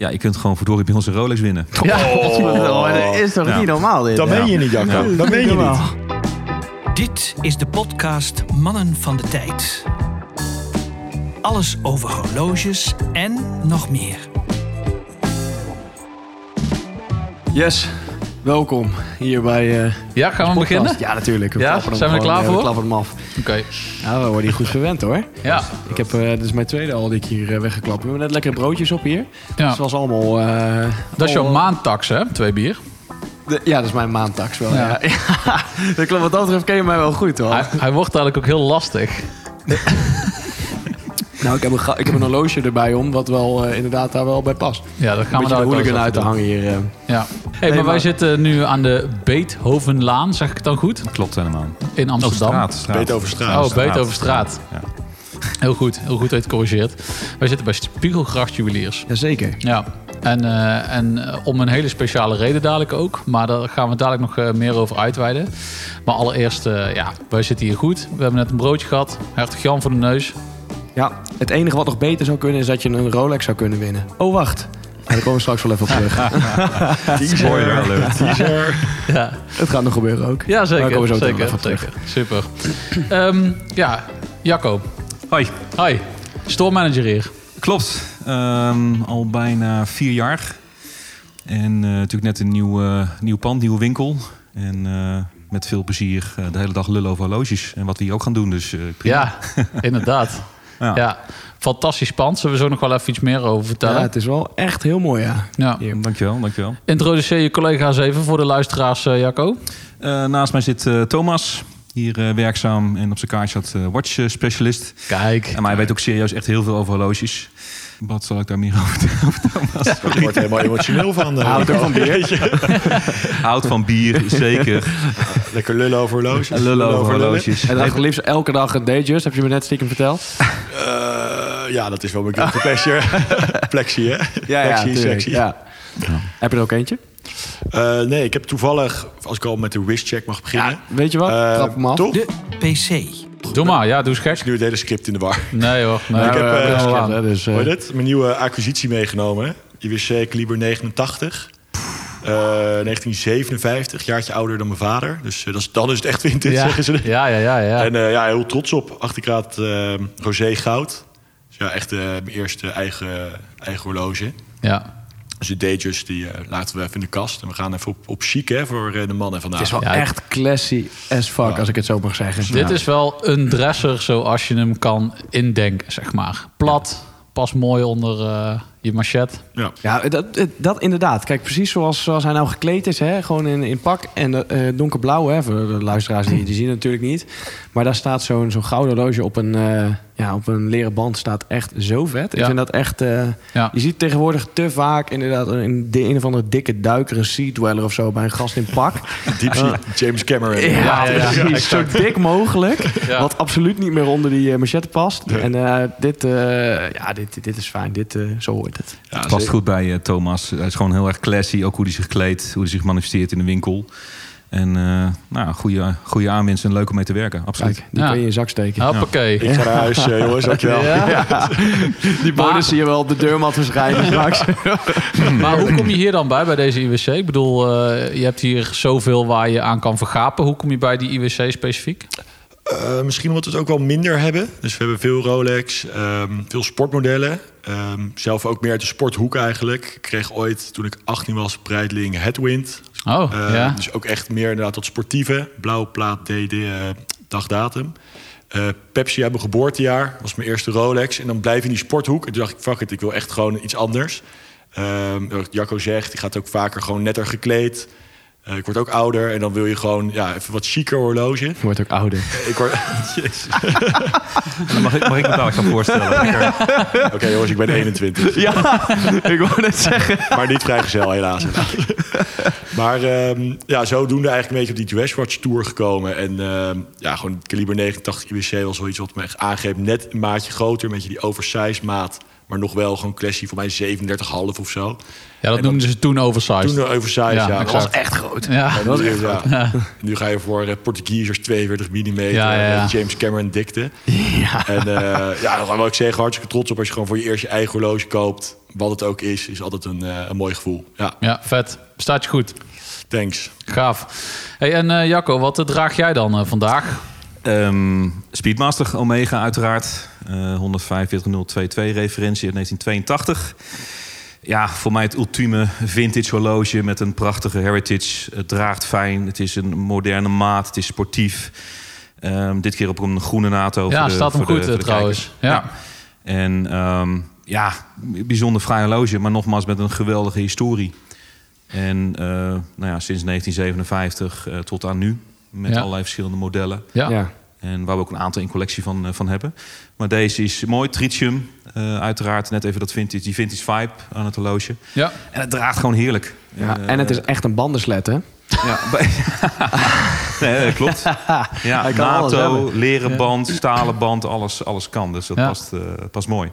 Ja, je kunt gewoon verdorie bij onze Rolex winnen. Ja, Oh, dat is toch Ja. niet normaal dit? Dat meen je niet, Jacco. Ja. Dat meen je Normaal. niet. Dit is de podcast Mannen van de Tijd. Alles over horloges en nog meer. Yes, welkom hier bij eh Ja, gaan we beginnen? Ja, natuurlijk. Ja, zijn we er gewoon, klaar eh, voor? klappen hem af. Oké. Ja, we worden hier goed verwend hoor. Ja. Ik heb, dit is mijn tweede al die ik hier weggeklapt. We hebben net lekkere broodjes op hier. ja. Dus was allemaal... Dat is jouw maandtax, hè? Twee bier. de- ja, dat is mijn maandtax wel. Ja. Ja. Ja. dat klopt. Wat dat betreft ken je mij wel goed hoor. Hij, hij wordt eigenlijk ook heel lastig. Nou, ik heb, een, ik heb een horloge erbij om, wat wel eh, inderdaad daar wel bij past. Ja, dat gaan Een we de daar hooligan uit te hangen hier. eh. Ja. Hey, maar, wij maar- zitten nu aan de Beethovenlaan, zeg ik het dan goed? Klopt helemaal. In Oh, Amsterdam. straat. straat. Beethovenstraat. Oh, Beethovenstraat. Ja. Heel goed, heel goed dat je het corrigeert. Wij zitten bij Spiegelgracht Juweliers. Jazeker. Ja, en, eh, en om een hele speciale reden dadelijk ook. Maar daar gaan we dadelijk nog meer over uitweiden. Maar allereerst, eh, ja, wij zitten hier goed. We hebben net een broodje gehad. Hertog Jan voor de neus. Ja, het enige wat nog beter zou kunnen is dat je een Rolex zou kunnen winnen. Oh, wacht. Ja, daar komen we straks wel even op terug. Spoiler alert. Teaser. Ja, Het gaat nog gebeuren ook. ja Daar zeker. komen we zo zeker, even op terug. zeker. Super. Ehm, ja, Jacco. Hoi. Hi. Store manager hier. Klopt. Ehm, al bijna vier jaar. En eh, natuurlijk net een nieuw, nieuw pand, nieuwe winkel. En eh, met veel plezier eh, de hele dag lullen over horloges. En wat we hier ook gaan doen. Dus eh, prima. Ja, inderdaad. Ja. Ja, fantastisch pand. Zullen we zo nog wel even iets meer over Ja, vertellen? het is wel echt heel mooi, ja. Ja. Hier. Dankjewel, dankjewel. Introduceer je collega's even voor de luisteraars, eh, Jacco. Eh, naast mij zit eh, Thomas. Hier eh, werkzaam en op zijn kaartje had eh, watch specialist. Kijk. En maar hij weet ook serieus echt heel veel over horloges. Wat zal ik daar meer over vertellen? Ik word er helemaal emotioneel van. eh, Houdt ook van bier. Hout van bier, zeker. Lekker lullen over horloges. Lullen over horloges. Hij draagt liefst elke dag een Datejust, heb je me net stiekem verteld. Eh, ja, dat is wel mijn guilty pleasure. Plexie, hè? Plexie, tuurlijk, sexy. Ja. Heb je er ook eentje? Eh, nee, ik heb toevallig, als ik al met de wristcheck mag beginnen... Weet je wat? Eh, Trap hem af. Toch? De PC. Doe maar, ja, doe eens gek. Nu het hele script in de war. Nee hoor, nee. ik heb, Ja, eh, hè, dus, eh, Hoor je dit? Mijn nieuwe acquisitie meegenomen. IWC Kaliber 89. Eh 1957, jaartje ouder dan mijn vader. Dus dat is, dan is het echt vintage, ja. zeggen ze. ja, ja, ja, ja. En eh, ja, heel trots op. Achterkraat eh rosé goud. Dus ja, echt eh, mijn eerste eigen, eigen horloge. ja. Dus die eh, laten we even in de kast. En we gaan even op, op chic hè, voor eh, de mannen vandaag. Het is wel Ja, echt classy as fuck, als ik het zo mag zeggen. Dit is wel een dresser zoals je hem kan indenken, zeg maar. Plat, past mooi onder eh, je machet. Ja. Ja, dat, dat- inderdaad. Kijk, precies zoals, zoals hij nou gekleed is. Hè? Gewoon in, in pak en eh, donkerblauw. Hè? Voor de luisteraars, die, die zien het natuurlijk niet. Maar daar staat zo'n zo'n gouden horloge op een, eh, ja, op een leren band. Staat echt zo vet. Ik vind dat echt... eh, Ja. Je ziet tegenwoordig te vaak inderdaad een, de een of andere dikke duiker, een sea dweller of zo bij een gast in pak. Deep sea, James Cameron. Ja, ja, ja, precies. Zo dik mogelijk. Ja. Wat absoluut niet meer onder die uh, machette past. En eh, dit, eh, ja, dit, dit is fijn. Dit, eh, zo hoort het. Ja, Goed bij eh, Thomas. Hij is gewoon heel erg classy. Ook hoe hij zich kleedt, hoe hij zich manifesteert in de winkel. En eh nou, goede, goede aanwinst en leuk om mee te werken. Absoluut. Kijk, die Ja. kun je in je zak steken. Hoppakee. Ik ga naar huis, eh, jongens. Dankjewel. Ja. Die bonus zie je wel op de deurmat verschijnen straks. Maar hoe kom je hier dan bij, bij deze IWC? Ik bedoel, eh, je hebt hier zoveel waar je aan kan vergapen. Hoe kom je bij die IWC specifiek? Eh, misschien omdat we het ook wel minder hebben. Dus we hebben veel Rolex, ehm, veel sportmodellen. Ehm, zelf ook meer uit de sporthoek eigenlijk. Ik kreeg ooit, toen ik 18 was, Breitling Headwind. Oh, Eh, ja. Dus ook echt meer inderdaad dat sportieve. Blauwe plaat, DD, eh, dagdatum. Eh, Pepsi uit mijn geboortejaar. was mijn eerste Rolex. En dan blijf je in die sporthoek. En toen dacht ik, fuck it, ik wil echt gewoon iets anders. Ehm, wat Jacco zegt, ik gaat ook vaker gewoon netter gekleed. Eh, ik word ook ouder en dan wil je gewoon ja, even wat chiquer horloge. Je wordt ook ouder. Ik word... Mag ik, mag ik me dadelijk gaan voorstellen. Oké jongens, ik ben 21. Ja, ik wou net zeggen. Maar niet vrijgezel, helaas. maar ehm, ja, zodoende eigenlijk een beetje op die Dresswatch Tour gekomen. En ehm, ja, gewoon het kaliber 89 IWC was wel iets wat me echt aangreep. Net een maatje groter, met je die oversized maat. Maar nog wel gewoon classy, voor mij 37,5 of zo. Ja, dat En noemden ze toen oversized. Toen de oversized, ja. Ja, dat was echt groot. ja. En was ja. Nu ga je voor uh, Portugiesers 42 mm, Ja, ja, ja. James Cameron dikte. Ja. En eh ja, dan wil ik zeggen, hartstikke trots op als je gewoon voor je eerst je eigen horloge koopt. wat het ook is, is altijd een, eh, een mooi gevoel. Ja, Ja, vet. Staat je goed. thanks. Gaaf. Hey, en eh, Jacco, wat draag jij dan eh, vandaag? Ehm, Speedmaster Omega uiteraard. Eh 145022 referentie uit 1982. Ja, voor mij het ultieme vintage horloge met een prachtige heritage. Het draagt fijn, het is een moderne maat, het is sportief. Ehm, dit keer op een groene NATO. Ja, voor de- staat hem voor de- goed, voor eh, de trouwens. Ja. En ehm, ja, bijzonder fraai horloge, maar nogmaals met een geweldige historie. En eh, nou ja, sinds 1957 eh, tot aan nu, met Ja. allerlei verschillende modellen. Ja. Ja. En waar we ook een aantal in collectie van, eh, van hebben. Maar deze is mooi, tritium. eh, uiteraard net even dat vintage, die vintage vibe aan het horloge. Ja. En het draagt gewoon heerlijk. Ja, Eh, en het is echt een bandenslet, hè? Ja, nee, dat klopt. Ja, Hij kan alles NATO, leren band, stalen band, alles, alles kan. Dus dat Ja. past, eh, past mooi.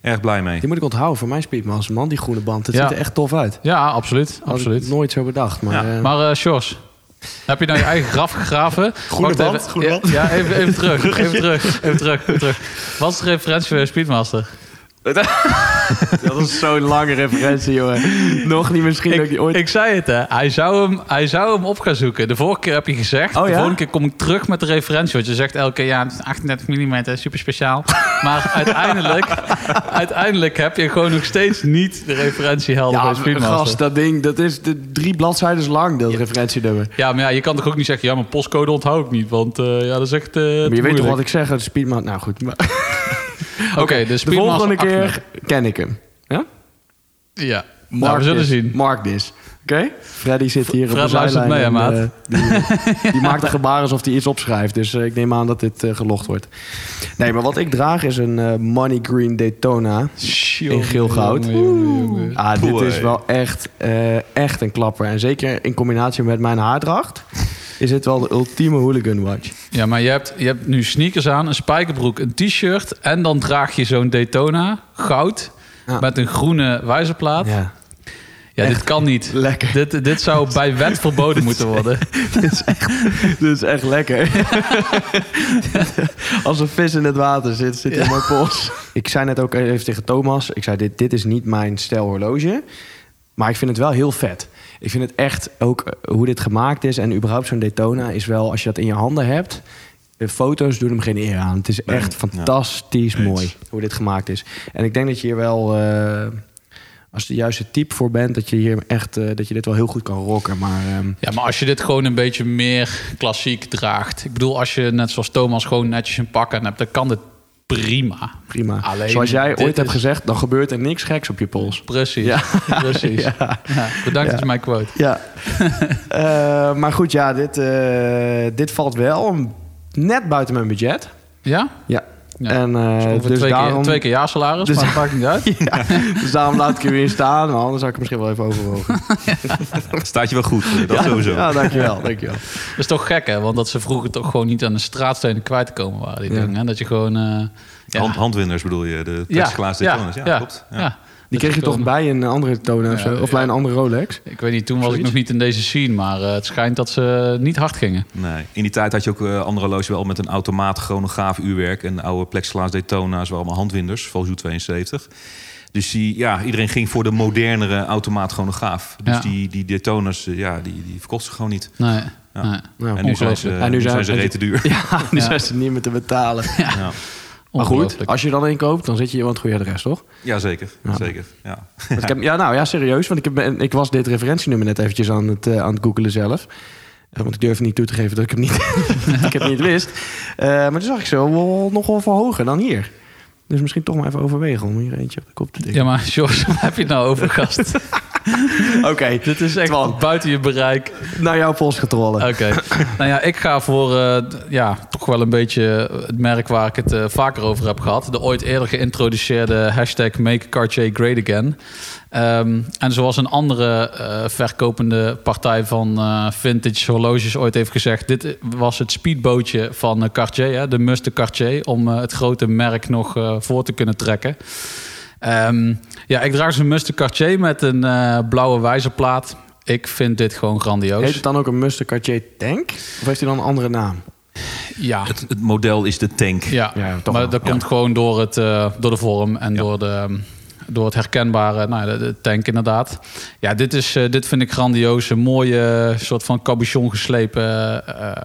Erg blij mee. Die moet ik onthouden voor mijn Speedmaster, man. Die groene band. Het Ja. ziet er echt tof uit. Ja, absoluut. Had absoluut. ik nooit zo bedacht. Maar, Ja. eh, Maar eh Sjors, heb je nou je eigen graf gegraven? Groene band, even. groene Ja, band. Ja, even, even terug. Even terug. Even terug. Even terug. Wat is de referentie voor Speedmaster? dat is zo'n lange referentie, jongen. Nog niet misschien dat ik die ooit... Ik zei het, hè. Hij zou, hem, hij zou hem op gaan zoeken. De vorige keer heb je gezegd. Oh, De ja? volgende keer kom ik terug met de referentie. Want je zegt elke keer, ja, het is 38 mm, super speciaal. Maar uiteindelijk, uiteindelijk heb je gewoon nog steeds niet de referentie helder ja, bij gast, dat ding, dat is de drie bladzijden lang, dat referentienummer. Ja, maar ja, je kan toch ook niet zeggen, ja, mijn postcode onthoud ik niet. Want eh, ja, dat is echt. eh, Maar je weet toch wat ik zeg, het Speedmaster... Nou goed, maar Oké, de de volgende keer 38. ken ik hem. Ja? Ja, Mark nou, we zullen this. zien. Mark this. Oké? Freddy zit hier Fred op de luistert zijlijn. mee, en, eh, die, die maakt een gebaar alsof hij iets opschrijft. Dus eh, ik neem aan dat dit eh, gelogd wordt. Nee, maar wat ik draag is een Money Green Daytona. In geel goud. Ah, dit is wel echt, eh, echt een klapper. En zeker in combinatie met mijn haardracht... is het wel de ultieme hooligan watch. Ja, maar je hebt, je hebt nu sneakers aan, een spijkerbroek, een t-shirt... en dan draag je zo'n Daytona, goud... Ja. met een groene wijzerplaat. Ja, Ja, dit kan niet. lekker. Dit, dit zou bij wet verboden moeten worden. dit, is echt, dit is echt lekker. Als een vis in het water zit, zit in mijn pols. Ik zei net ook even tegen Thomas... ik zei, dit, dit is niet mijn stijl horloge... maar ik vind het wel heel vet. Ik vind het echt ook eh, hoe dit gemaakt is... en überhaupt zo'n Daytona is wel... als je dat in je handen hebt... de foto's doen hem geen eer aan. Het is echt fantastisch mooi hoe dit gemaakt is. En ik denk dat je hier wel... eh, als de juiste type voor bent, dat je hier echt eh, dat je dit wel heel goed kan rocken. Maar ehm, Ja, maar als je dit gewoon een beetje meer klassiek draagt... ik bedoel, als je net zoals Thomas gewoon netjes een pak aan hebt... dan kan dit prima. Prima. Alleen, Zoals jij ooit hebt gezegd, dan gebeurt er niks geks op je pols. Precies, Ja. precies. Ja. Ja, bedankt Ja. dat je mij quote. Ja. Eh, maar goed, ja, dit, eh, dit valt wel net buiten mijn budget. Ja? Ja. Ja. En, eh, Ongeveer dus, twee, daarom, keer, twee keer jaarsalaris, dus- maar dat maakt niet uit. ja, dus daarom laat ik er weer staan. Maar anders zou ik er misschien wel even overwogen. Staat je wel goed, eh, dat sowieso. Ja, dankjewel. dankjewel. Dat is toch gek, hè? Want dat ze vroeger toch gewoon niet aan de straatstenen kwijt te komen waren, die Ja. dingen. Hè? Dat je gewoon... eh, ja. Hand, handwinners bedoel je, de ja, plexiglaas Daytona's. Ja, klopt. Ja. Die kreeg je toch bij een andere Daytona of, Ja, zo? of bij een andere Rolex? Ik weet niet, toen was ik nog niet in deze scene, maar eh, het schijnt dat ze niet hard gingen. Nee. In die tijd had je ook eh, andere horloges wel met een automaat chronograaf uurwerk. En oude plexiglaas Daytona's waren allemaal handwinders, Valjoux 72. Dus die, ja, iedereen ging voor de modernere automaat chronograaf. Dus Ja. die, die Daytona's, eh, ja, die, die verkochten ze gewoon niet. Nee, Ja. nee. Nou, en nu zijn ze. En nu zijn- zijn ze rete duur. Ja, nu Ja. zijn ze niet meer te betalen. Ja. Maar goed, als je dan één koopt, dan zit je iemand goede adres, toch? Ja, zeker. Ja. zeker. Ja. Ik heb, ja, nou ja, serieus. Want ik, heb, ik was dit referentienummer net eventjes aan het, eh, aan het googelen zelf. Eh, Want ik durf niet toe te geven dat ik, hem niet, ik het niet wist. Eh, maar toen zag ik zo wel, nog wel veel hoger dan hier. Dus misschien toch maar even overwegen om hier eentje op de kop te tikken. Ja, maar George, waar heb je het nou over, gast? Oké, Dit is echt Twan. buiten je bereik. naar jouw polsgetrollen. Oké. nou ja, ik ga voor eh, ja, toch wel een beetje het merk waar ik het eh, vaker over heb gehad. De ooit eerder geïntroduceerde hashtag Make Cartier Great Again. Ehm, en zoals een andere eh, verkopende partij van eh, vintage horloges ooit heeft gezegd... dit was het speedbootje van Cartier, hè, de Muste Cartier... om eh, het grote merk nog eh, voor te kunnen trekken. Ehm, ja, ik draag zo'n Muste Cartier met een eh, blauwe wijzerplaat. Ik vind dit gewoon grandioos. Heet het dan ook een Mustang Cartier Tank? Of heeft hij dan een andere naam? Ja, Het, het model is de tank. ja. Ja, toch maar wel. dat komt gewoon door, het, eh, door de vorm en Ja. door de, door het herkenbare, nou, ja, de, de tank inderdaad. Ja, dit, is, eh, dit vind ik grandioos. Een mooie soort van cabochon geslepen eh,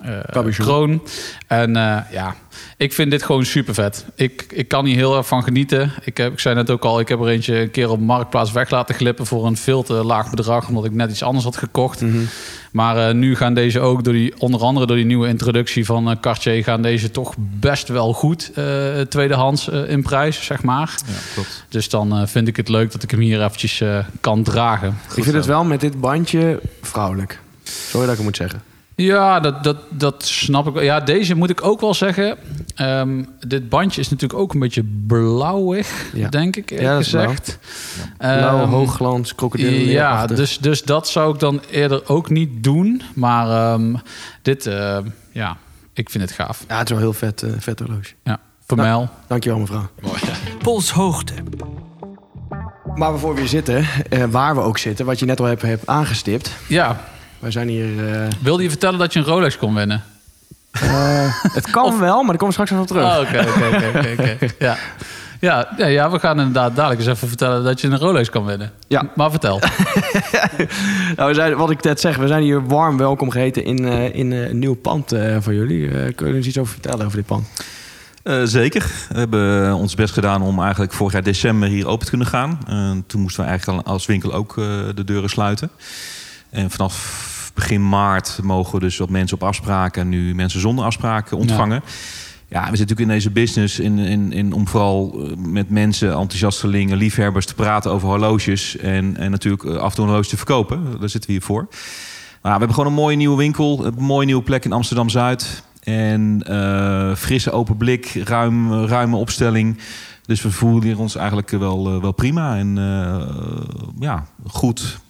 eh, Cabochon. kroon. En eh, ja, ik vind dit gewoon super vet. Ik, ik kan hier heel erg van genieten. Ik, heb, ik zei net ook al, ik heb er eentje een keer op Marktplaats weg laten glippen voor een veel te laag bedrag, omdat ik net iets anders had gekocht. Mhm. Maar eh, nu gaan deze ook door die, onder andere door die nieuwe introductie van eh, Cartier, gaan deze toch best wel goed eh, tweedehands eh, in prijs, zeg maar. Ja, klopt. Dus dan vind ik het leuk dat ik hem hier eventjes kan dragen. ik vind het wel met dit bandje vrouwelijk. Sorry dat ik het moet zeggen. Ja, dat, dat, dat snap ik wel. Ja, deze moet ik ook wel zeggen. Ehm, dit bandje is natuurlijk ook een beetje blauwig, Ja. denk ik, eerlijk Ja, dat is blauw. gezegd. Blauwe Ehm, hoogglans, krokodillen. Ja, dus, dus dat zou ik dan eerder ook niet doen. Maar ehm, dit, eh, ja, ik vind het gaaf. Ja, het is wel heel vet, vet horloge. Ja, vermel. Dankjewel mevrouw. Polshoogte. Maar voor we hier zitten, eh, waar we ook zitten, wat je net al hebt, hebt aangestipt. Ja, Wij zijn hier... eh, wilde je vertellen dat je een Rolex kon winnen? eh, het kan wel, maar daar komen we straks nog op terug. Oh, Oké, oké, oké. Ja. Ja, ja, ja, we gaan inderdaad dadelijk eens even vertellen dat je een Rolex kan winnen. Ja. Maar vertel. Nou, we zijn, wat ik net zeg, we zijn hier warm welkom geheten in, eh, in een nieuw pand eh, van jullie. Eh, kun je er eens iets over vertellen over dit pand? Eh, zeker. We hebben ons best gedaan om eigenlijk vorig jaar december hier open te kunnen gaan. Toen moesten we eigenlijk al als winkel ook eh, de deuren sluiten. En vanaf begin maart mogen we dus wat mensen op afspraken en nu mensen zonder afspraken ontvangen. Ja. we zitten natuurlijk in deze business in, in, in, om vooral eh, met mensen, enthousiastelingen, liefhebbers te praten over horloges. En, en natuurlijk eh, af en toe een horloge te verkopen. Daar zitten we hier voor. Maar we hebben gewoon een mooie nieuwe winkel, een mooie nieuwe plek in Amsterdam Zuid. En eh, frisse open blik, ruim, ruime opstelling. Dus we voelen hier ons eigenlijk wel, wel prima. En ja, goed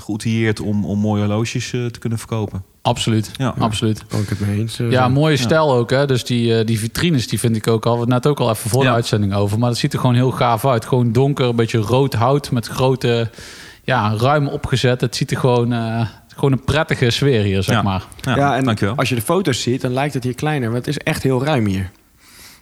geoutilleerd om, om mooie horloges eh, te kunnen verkopen. Absoluut, Ja. absoluut. Kan ik het mee eens? eh, Ja, mooie stijl ook. Hè? Dus die, eh, die vitrines, die vind ik ook al. We hadden het net ook al even voor Ja. de uitzending over. Maar dat ziet er gewoon heel gaaf uit. Gewoon donker, een beetje rood hout met grote, ja, ruim opgezet. Het ziet er gewoon, eh, gewoon een prettige sfeer hier, zeg Ja. maar. Ja, Ja, en dankjewel. als je de foto's ziet, dan lijkt het hier kleiner. Maar het is echt heel ruim hier.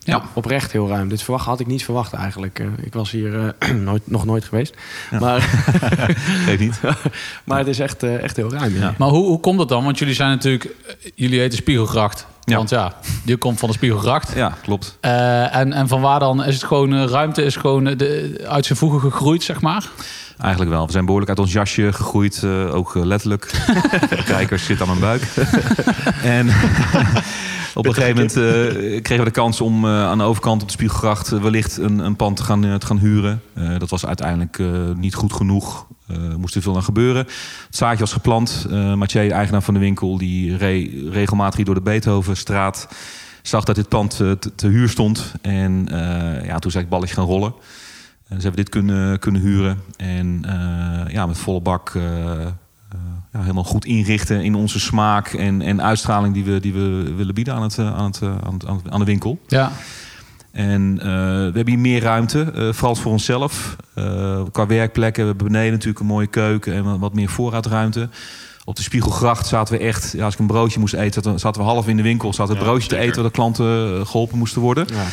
Ja. Oprecht heel ruim. Dit verwacht, had ik niet verwacht eigenlijk. Eh, ik was hier eh, nooit, nog nooit geweest. Ja. Maar, Weet niet. maar het is echt, eh, echt heel ruim. Ja. Ja. Maar hoe, hoe komt dat dan? Want jullie zijn natuurlijk, jullie heten Spiegelgracht. Ja. Want ja, die komt van de Spiegelgracht. Ja, klopt. Eh, en, en van waar dan is het gewoon, ruimte is gewoon de, uit zijn voegen gegroeid, zeg maar? Eigenlijk wel. We zijn behoorlijk uit ons jasje gegroeid, eh, ook letterlijk. De kijkers zit aan mijn buik. en op een gegeven moment eh, kregen we de kans om eh, aan de overkant op de Spiegelgracht eh, wellicht een, een pand te gaan, te gaan huren. Dat was uiteindelijk niet goed genoeg. Er moest er veel aan gebeuren. Het zaadje was geplant. Mathieu, eigenaar van de winkel, die re- regelmatig door de Beethovenstraat zag dat dit pand te, te huur stond. En ja, toen zei ik balletje gaan rollen. En dus hebben we dit kunnen, kunnen huren. En ja, met volle bak ja, helemaal goed inrichten in onze smaak en, en uitstraling die we, die we willen bieden aan, het, eh, aan, het, eh, aan, het, aan het- aan de winkel. Ja, En eh, we hebben hier meer ruimte, eh, vooral voor onszelf. Eh, qua werkplekken, we hebben beneden natuurlijk een mooie keuken en wat, wat meer voorraadruimte. Op de Spiegelgracht zaten we echt, ja, als ik een broodje moest eten, zaten we- zaten we half in de winkel. Zaten we Ja, broodje te eten waar de klanten eh, geholpen moesten worden. Ja.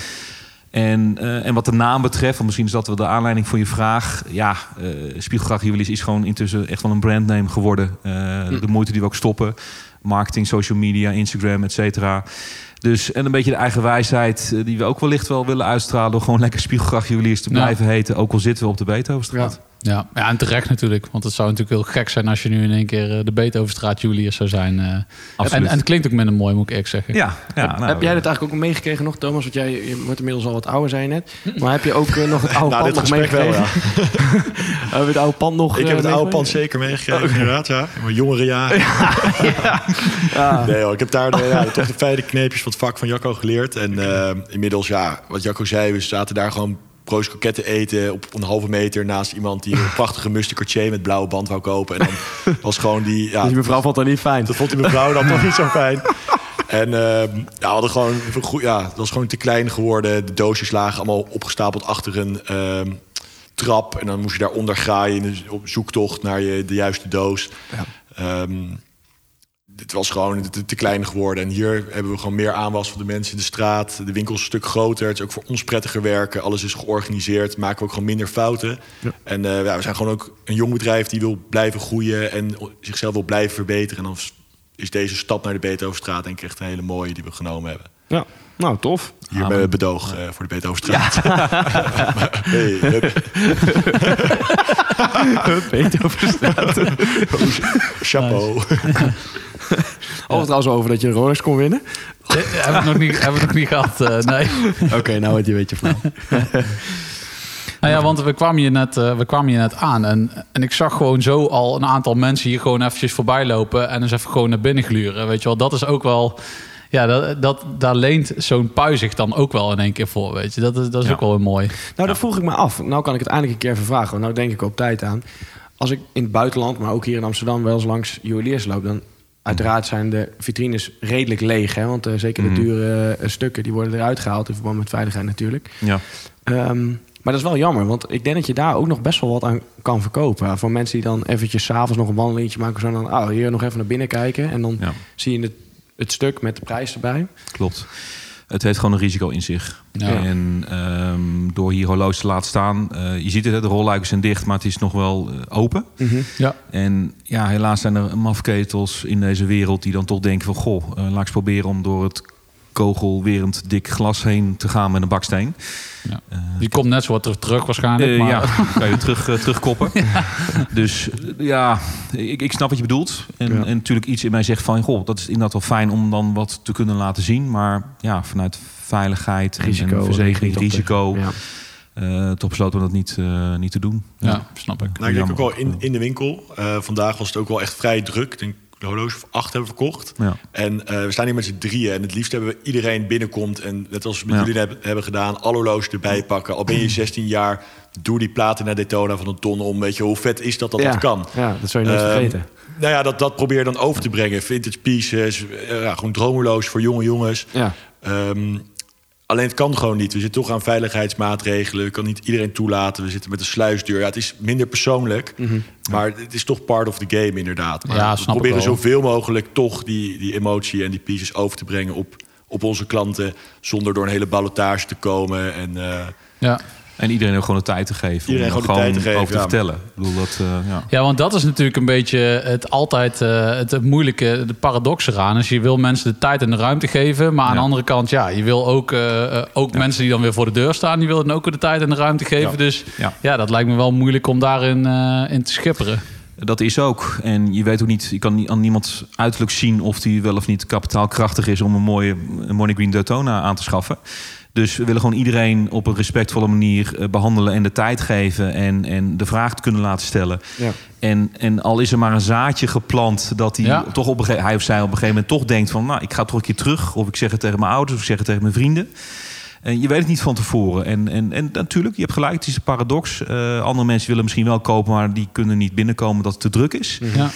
En, eh, en wat de naam betreft, want misschien is dat wel de aanleiding voor je vraag. Ja, eh Spiegelgracht Juweliers is gewoon intussen echt wel een brandname geworden. Eh, De moeite die we ook stoppen. Marketing, social media, Instagram, et cetera. Dus en een beetje de eigen wijsheid eh, die we ook wellicht wel willen uitstralen... door gewoon lekker Spiegelgracht Juweliers te Ja. blijven heten. Ook al zitten we op de Beethovenstraat. ja. Ja, en terecht natuurlijk. Want het zou natuurlijk heel gek zijn als je nu in één keer eh, de Beethovenstraat Julius zou zijn. eh. en, en het klinkt ook minder mooi, moet ik eerlijk zeggen. Ja, ja, heb, nou, heb jij dit eigenlijk ook meegekregen nog, Thomas? Want jij je wordt inmiddels al wat ouder, zei je net. Maar heb je ook eh, nog het oude Na pand nog gesprek wel, meegekregen? ja. Heb je het oude pand nog Ik eh, heb het oude meegekregen? pand zeker meegekregen, inderdaad. Ja. In mijn jongere jaren. Ja. Nee hoor, ik heb daar de, ja, toch de fijne kneepjes van het vak van Jacco geleerd. En eh, inmiddels, ja, wat Jacco zei, we zaten daar gewoon broodjes kroketten eten op een halve meter naast iemand die een prachtige Cartier met blauwe band wou kopen. En dan was gewoon die, ja, Die mevrouw vond dat niet fijn. dat vond die mevrouw dan toch niet zo fijn. En ehm, ja, we hadden gewoon, ja, het was gewoon te klein geworden. De doosjes lagen allemaal opgestapeld achter een ehm, trap. En dan moest je daaronder graaien in de, op zoektocht naar je, de juiste doos. Ja. Ehm, dit was gewoon te, te klein geworden. En hier hebben we gewoon meer aanwas van de mensen in de straat. De winkel is een stuk groter. Het is ook voor ons prettiger werken. Alles is georganiseerd. Maken we ook gewoon minder fouten. En eh, ja, we zijn gewoon ook een jong bedrijf die wil blijven groeien en zichzelf wil blijven verbeteren. En dan is deze stap naar de Beethovenstraat denk ik echt een hele mooie die we genomen hebben. Ja, nou tof. Hier met bedoog eh, voor de Beethovenstraat. hey, hup. Beethovenstraat. chapeau. Hadden we trouwens over dat je een Rolex kon winnen? Eh, hebben we nog niet, hebben we nog niet gehad, eh, nee. Oké, nou wordt je een beetje flauw. Nou ja, want we kwamen hier net, eh, we kwamen hier net aan. En, en ik zag gewoon zo al een aantal mensen hier gewoon eventjes voorbij lopen. En eens even gewoon naar binnen gluren. Weet je wel, dat is ook wel... Ja, dat, dat, daar leent zo'n pui zich dan ook wel in één keer voor, weet je. Dat is, dat is Ja. ook wel mooi. Nou, dat vroeg ik me af. Nou kan ik het eindelijk een keer even vragen. Want nou denk ik op tijd aan. Als ik in het buitenland, maar ook hier in Amsterdam... wel eens langs juweliers loop... dan uiteraard zijn de vitrines redelijk leeg. Hè? Want eh, zeker de Mhm. dure eh, stukken... die worden eruit gehaald in verband met veiligheid natuurlijk. Ja. Ehm, maar dat is wel jammer, want ik denk dat je daar ook nog best wel wat aan kan verkopen. Voor mensen die dan eventjes s'avonds nog een wandelingetje maken... zo dan, oh, hier nog even naar binnen kijken... en dan Ja. zie je het, het stuk met de prijs erbij. Klopt. Het heeft gewoon een risico in zich. Ja. En ehm, door hier horloges te laten staan, eh, je ziet het, de rolluiken zijn dicht, maar het is nog wel eh, open. Ja. En ja, helaas zijn er mafketels in deze wereld die dan toch denken van... goh, eh, laat ik eens proberen om door het kogelwerend dik glas heen te gaan met een baksteen. Ja. Eh, Die komt net zo wat terug, terug waarschijnlijk. eh, maar, ja, kan je terug, eh, terugkoppen. Dus ja, ik, ik snap wat je bedoelt. En, Ja. en natuurlijk iets in mij zegt van... goh, dat is inderdaad wel fijn om dan wat te kunnen laten zien. Maar ja, vanuit veiligheid en- Risico. en verzekering, risico... Ja. eh, toch besloten we dat niet, eh, niet te doen. ja, snap ik. Nou, ik denk ook wel in, in de winkel. Eh, vandaag was het ook wel echt vrij druk. Ik denk de horloge of acht hebben verkocht. Ja. En eh, we staan hier met z'n drieën. En het liefst hebben we iedereen binnenkomt. En net als we met Ja. jullie hebben, hebben gedaan, alle horloges erbij pakken. Al ben je 16 jaar, doe die platen naar Daytona van een ton om. Weet je, hoe vet is dat dat ja. dat kan? Ja, dat zou je nooit Ehm, vergeten. Nou ja, dat, dat probeer je dan over te brengen. Vintage pieces, eh, ja, gewoon droomhorloges voor jonge jongens. Ja. Ehm, alleen het kan gewoon niet. We zitten toch aan veiligheidsmaatregelen. We kan niet iedereen toelaten. We zitten met een sluisdeur. Ja, het is minder persoonlijk. Maar het is toch part of the game inderdaad. Maar Ja, we proberen zoveel mogelijk toch die, die emotie en die pieces over te brengen op, op onze klanten. Zonder door een hele ballotage te komen. En eh, Ja. En iedereen ook gewoon de tijd te geven. Iedereen om er gewoon de tijd te geven, over te ja. vertellen. Ik bedoel, dat, eh, ja. Ja, want dat is natuurlijk een beetje het altijd eh, het, het moeilijke, de paradox eraan. Dus je wil mensen de tijd en de ruimte geven, maar aan Ja. de andere kant, ja, je wil ook, eh, ook mensen die dan weer voor de deur staan, die willen dan ook de tijd en de ruimte geven. Ja. Dus Ja. ja. dat lijkt me wel moeilijk om daarin eh, in te schipperen. Dat is ook. En je weet ook niet, je kan niet aan niemand uiterlijk zien of die wel of niet kapitaalkrachtig is om een mooie een Money Green Daytona aan te schaffen. Dus we willen gewoon iedereen op een respectvolle manier eh, behandelen en de tijd geven en, en de vraag te kunnen laten stellen. Ja. En, en al is er maar een zaadje geplant dat hij Ja. toch op een gegeven, hij of zij op een gegeven moment toch denkt van, nou, ik ga toch een keer terug. Of ik zeg het tegen mijn ouders of ik zeg het tegen mijn vrienden. En je weet het niet van tevoren. En, en, en natuurlijk, je hebt gelijk, het is een paradox. Eh, andere mensen willen misschien wel kopen, maar die kunnen niet binnenkomen omdat het te druk is. Ja.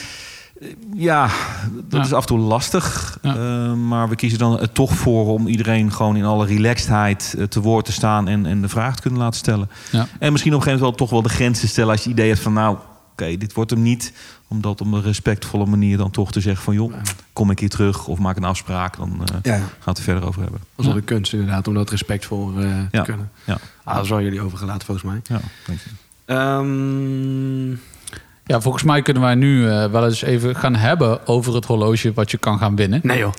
Ja, dat Ja. is af en toe lastig. Ja. Eh, maar we kiezen dan er toch voor om iedereen gewoon in alle relaxedheid eh, te woord te staan en, en de vraag te kunnen laten stellen. Ja. En misschien op een gegeven moment wel toch wel de grens te stellen als je het idee hebt van nou, oké, dit wordt hem niet. Om dat op een respectvolle manier dan toch te zeggen van joh, kom een keer terug of maak een afspraak. Dan eh, Ja, gaan we het er verder over hebben. dat is wel de kunst inderdaad, om dat respectvol eh, te Ja. kunnen. Ja, Ah, dat is wel jullie overgelaten volgens mij. ja dank je. Ehm, ja, volgens mij kunnen wij nu eh, wel eens even gaan hebben over het horloge wat je kan gaan winnen. nee joh,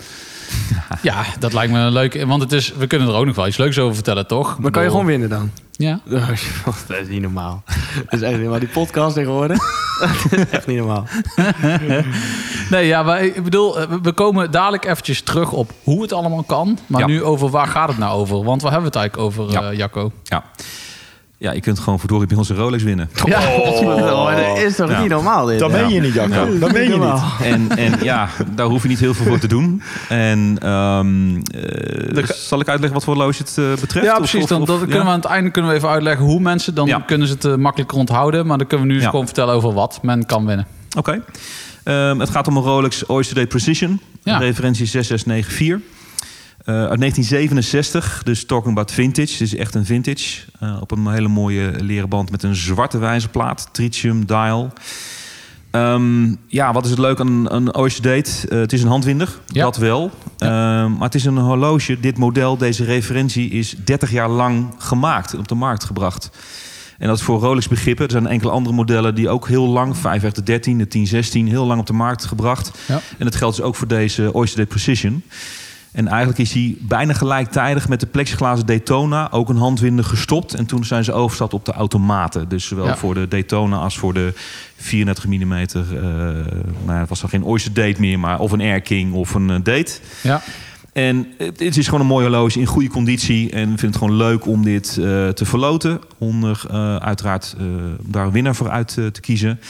Ja, dat lijkt me leuk, want het is, we kunnen er ook nog wel iets leuks over vertellen, toch? maar kan je gewoon winnen dan? Ja. Dat is niet normaal. Dat is echt niet normaal. Die podcast tegenwoordig, dat is echt niet normaal. Nee, ja, maar ik bedoel, eh, we- komen dadelijk eventjes terug op hoe het allemaal kan. Maar Ja. nu over waar gaat het nou over? Want waar hebben we het eigenlijk over, Ja. eh, Jacco? Ja. Ja, je kunt gewoon verdorie bij onze Rolex winnen. Ja. Oh, dat is toch Ja. niet normaal dit? dan Ja. ben je niet, Jacco. Dan ben je normaal. niet. En, en ja, daar hoef je niet heel veel voor te doen. En ehm, eh, zal ik uitleggen wat voor horloge het eh, betreft? Ja, Of- precies. of- Dan, dat ja? kunnen we aan het einde kunnen we even uitleggen hoe mensen... dan Ja. kunnen ze het eh, makkelijker onthouden. Maar dan kunnen we nu eens Ja. gewoon vertellen over wat men kan winnen. Oké. Ehm, het gaat om een Rolex Oyster Day Precision. Ja. Referentie 6694. Eh, uit 1967, dus talking about vintage. Het is echt een vintage. Eh, op een hele mooie leren band met een zwarte wijzerplaat. Tritium dial. Ehm, ja, wat is het leuk aan een Oyster Date? Eh, het is een handwinder, Ja. dat wel. Ehm, maar het is een horloge. Dit model, deze referentie, is 30 jaar lang gemaakt en op de markt gebracht. En dat is voor Rolex begrippen. Er zijn enkele andere modellen die ook heel lang, 5 13, de 1016, heel lang op de markt gebracht. Ja. En dat geldt dus ook voor deze Oyster Date Precision. En eigenlijk is hij bijna gelijktijdig met de plexiglazen Daytona ook een handwinder gestopt. En toen zijn ze overgestapt op de automaten. Dus zowel Ja. voor de Daytona als voor de 34 mm. eh nou, het was dan geen Oyster Date meer, maar of een Air King of een eh, Date. Ja. En het is gewoon een mooi horloge in goede conditie. En ik vind het gewoon leuk om dit eh, te verloten. Om er eh, uiteraard daar een winnaar voor uit te kiezen.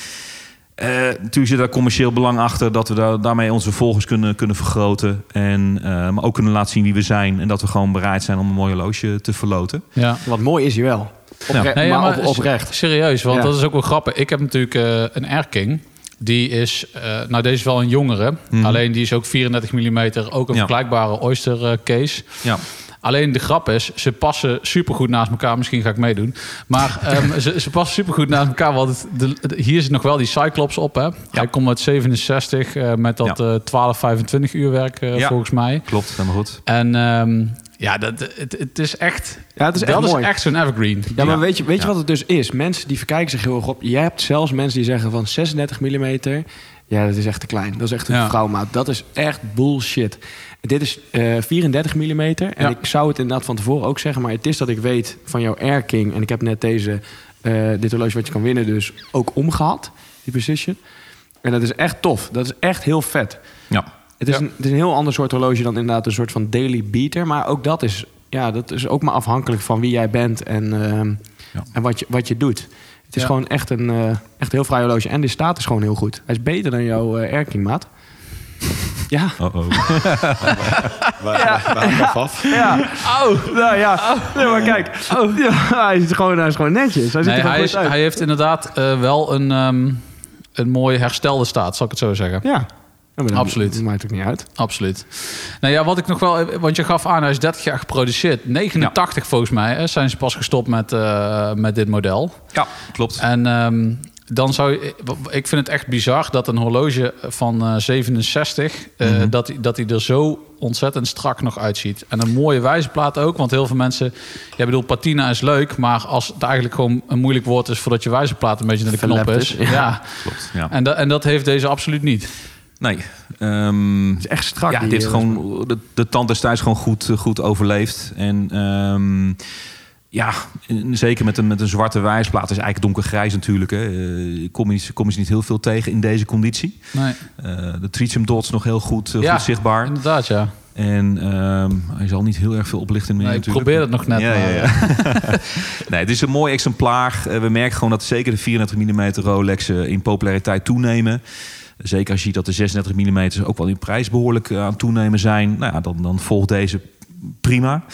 Eh, natuurlijk zit daar commercieel belang achter dat we daar, daarmee onze volgers kunnen, kunnen vergroten. En, eh, maar ook kunnen laten zien wie we zijn. En dat we gewoon bereid zijn om een mooi horloge te verloten. ja. Wat mooi is hij wel. Opre- Nee, maar, maar op, oprecht. Serieus, want Ja. dat is ook wel grappig. Ik heb natuurlijk eh, een Air King. Die is, eh, nou deze is wel een jongere. Mhm. Alleen die is ook 34 mm, ook een Ja. vergelijkbare Oyster case. Ja, Alleen de grap is, ze passen supergoed naast elkaar. Misschien ga ik meedoen. Maar ehm, ze, ze passen supergoed naast elkaar. Want het- de, de- hier zit nog wel die Cyclops op. Hè? Hij komt uit 67 eh, met dat Ja. eh 12, 25 uur werk eh, Ja. volgens mij. klopt. Helemaal goed. En ehm, ja, dat, het, het is echt... Ja, het is echt dat mooi. is echt zo'n evergreen. Ja, maar Ja. weet je, weet je wat het dus is? Mensen die verkijken zich heel erg op. Je hebt zelfs mensen die zeggen van 36 mm. Ja, dat is echt te klein. Dat is echt een Ja. vrouwmaat. Dat is echt bullshit. Dit is eh 34 mm. En Ja. ik zou het inderdaad van tevoren ook zeggen. Maar het is dat ik weet van jouw Air King. En ik heb net deze, eh, dit horloge wat je kan winnen dus ook omgehad. Die Precision. En dat is echt tof. Dat is echt heel vet. Ja. Het is, Ja. een, het is een heel ander soort horloge dan inderdaad een soort van daily beater. Maar ook dat is, ja, dat is ook maar afhankelijk van wie jij bent en, ehm, Ja. en wat, je, wat je doet. Het is gewoon echt een eh, echt heel fraai horloge. En die staat is gewoon heel goed. Hij is beter dan jouw eh Air King, maat. Ja. Oh, oh. Ik af? Ja. Oh, nou ja. Nee, maar kijk. Ja, hij, is gewoon, hij is gewoon netjes. Hij ziet Nee, er gewoon hij, goed is, uit. hij heeft inderdaad eh, wel een, ehm, een mooi herstelde staat, zal ik het zo zeggen. Ja. Ja, maar dat Absoluut. maakt ook niet uit. Absoluut. Nou ja, wat ik nog wel... Want je gaf aan, hij is 30 jaar geproduceerd. 89 volgens mij hè, zijn ze pas gestopt met, eh, met dit model. ja, klopt. En ehm, dan zou je... Ik vind het echt bizar dat een horloge van eh, 67... eh, Mhm. dat, dat hij er zo ontzettend strak nog uitziet. En een mooie wijzerplaat ook. Want heel veel mensen... Ja, bedoel, patina is leuk. Maar als het eigenlijk gewoon een moeilijk woord is... voordat je wijzerplaat een beetje naar de knop is. is, ja. Ja. klopt ja. En, dat en dat heeft deze absoluut niet. Nee. Ehm, Het is echt strak. ja, die, dit eh, gewoon, de, de tand is thuis gewoon goed, eh, goed overleefd. En ehm, ja, zeker met een, met een zwarte wijsplaat. Is eigenlijk donkergrijs natuurlijk. Hè. Eh, kom, je, kom je niet heel veel tegen in deze conditie. Nee. Eh, de tritium dots nog heel goed, eh, Ja, goed zichtbaar. Inderdaad, ja. En ehm, hij zal niet heel erg veel oplichten meer Nee, ik natuurlijk. probeer het nog net. Ja, maar, ja, ja. nee, het is een mooi exemplaar. We merken gewoon dat zeker de 34 mm Rolex in populariteit toenemen. Zeker als je ziet dat de 36 mm ook wel in prijs behoorlijk eh, aan toenemen zijn. Nou ja, dan, dan volgt deze prima.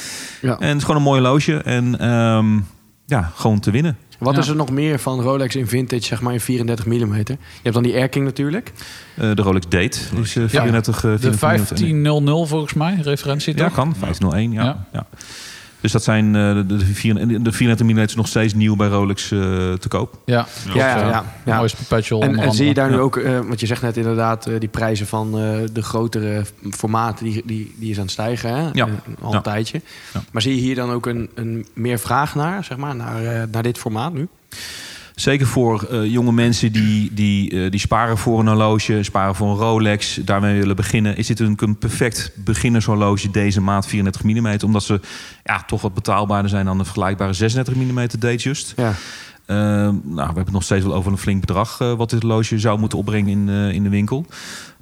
Ja. En het is gewoon een mooi horloge. En ehm, ja, gewoon te winnen. Wat Ja. is er nog meer van Rolex in vintage, zeg maar in 34 mm? Je hebt dan die Air King natuurlijk. Eh, de Rolex Date is eh, 34, eh, De 34 1500 volgens mij, referentie Ja, toch? kan. 1501, ja. Ja. Dus dat zijn eh, de, de, vier- en de 34 mm is nog steeds nieuw bij Rolex eh, te koop. Ja, Ja, ja, ja. ja. Mooiste perpetual. En, zie je daar nu Ja. ook, eh, want je zegt net inderdaad, eh, die prijzen van eh, de grotere formaten, die, die, die is aan het stijgen, hè? Ja. Al een Ja. tijdje. Ja. Maar zie je hier dan ook een, een meer vraag naar, zeg maar, naar, eh, naar dit formaat nu? Zeker voor eh, jonge mensen die, die, eh, die sparen voor een horloge, sparen voor een Rolex, daarmee willen beginnen. Is dit een, een perfect beginnershorloge deze maand 34 mm? Omdat ze ja, toch wat betaalbaarder zijn dan de vergelijkbare 36 mm Datejust. Ja. Eh, nou, we hebben het nog steeds wel over een flink bedrag eh, wat dit horloge zou moeten opbrengen in, eh, in de winkel.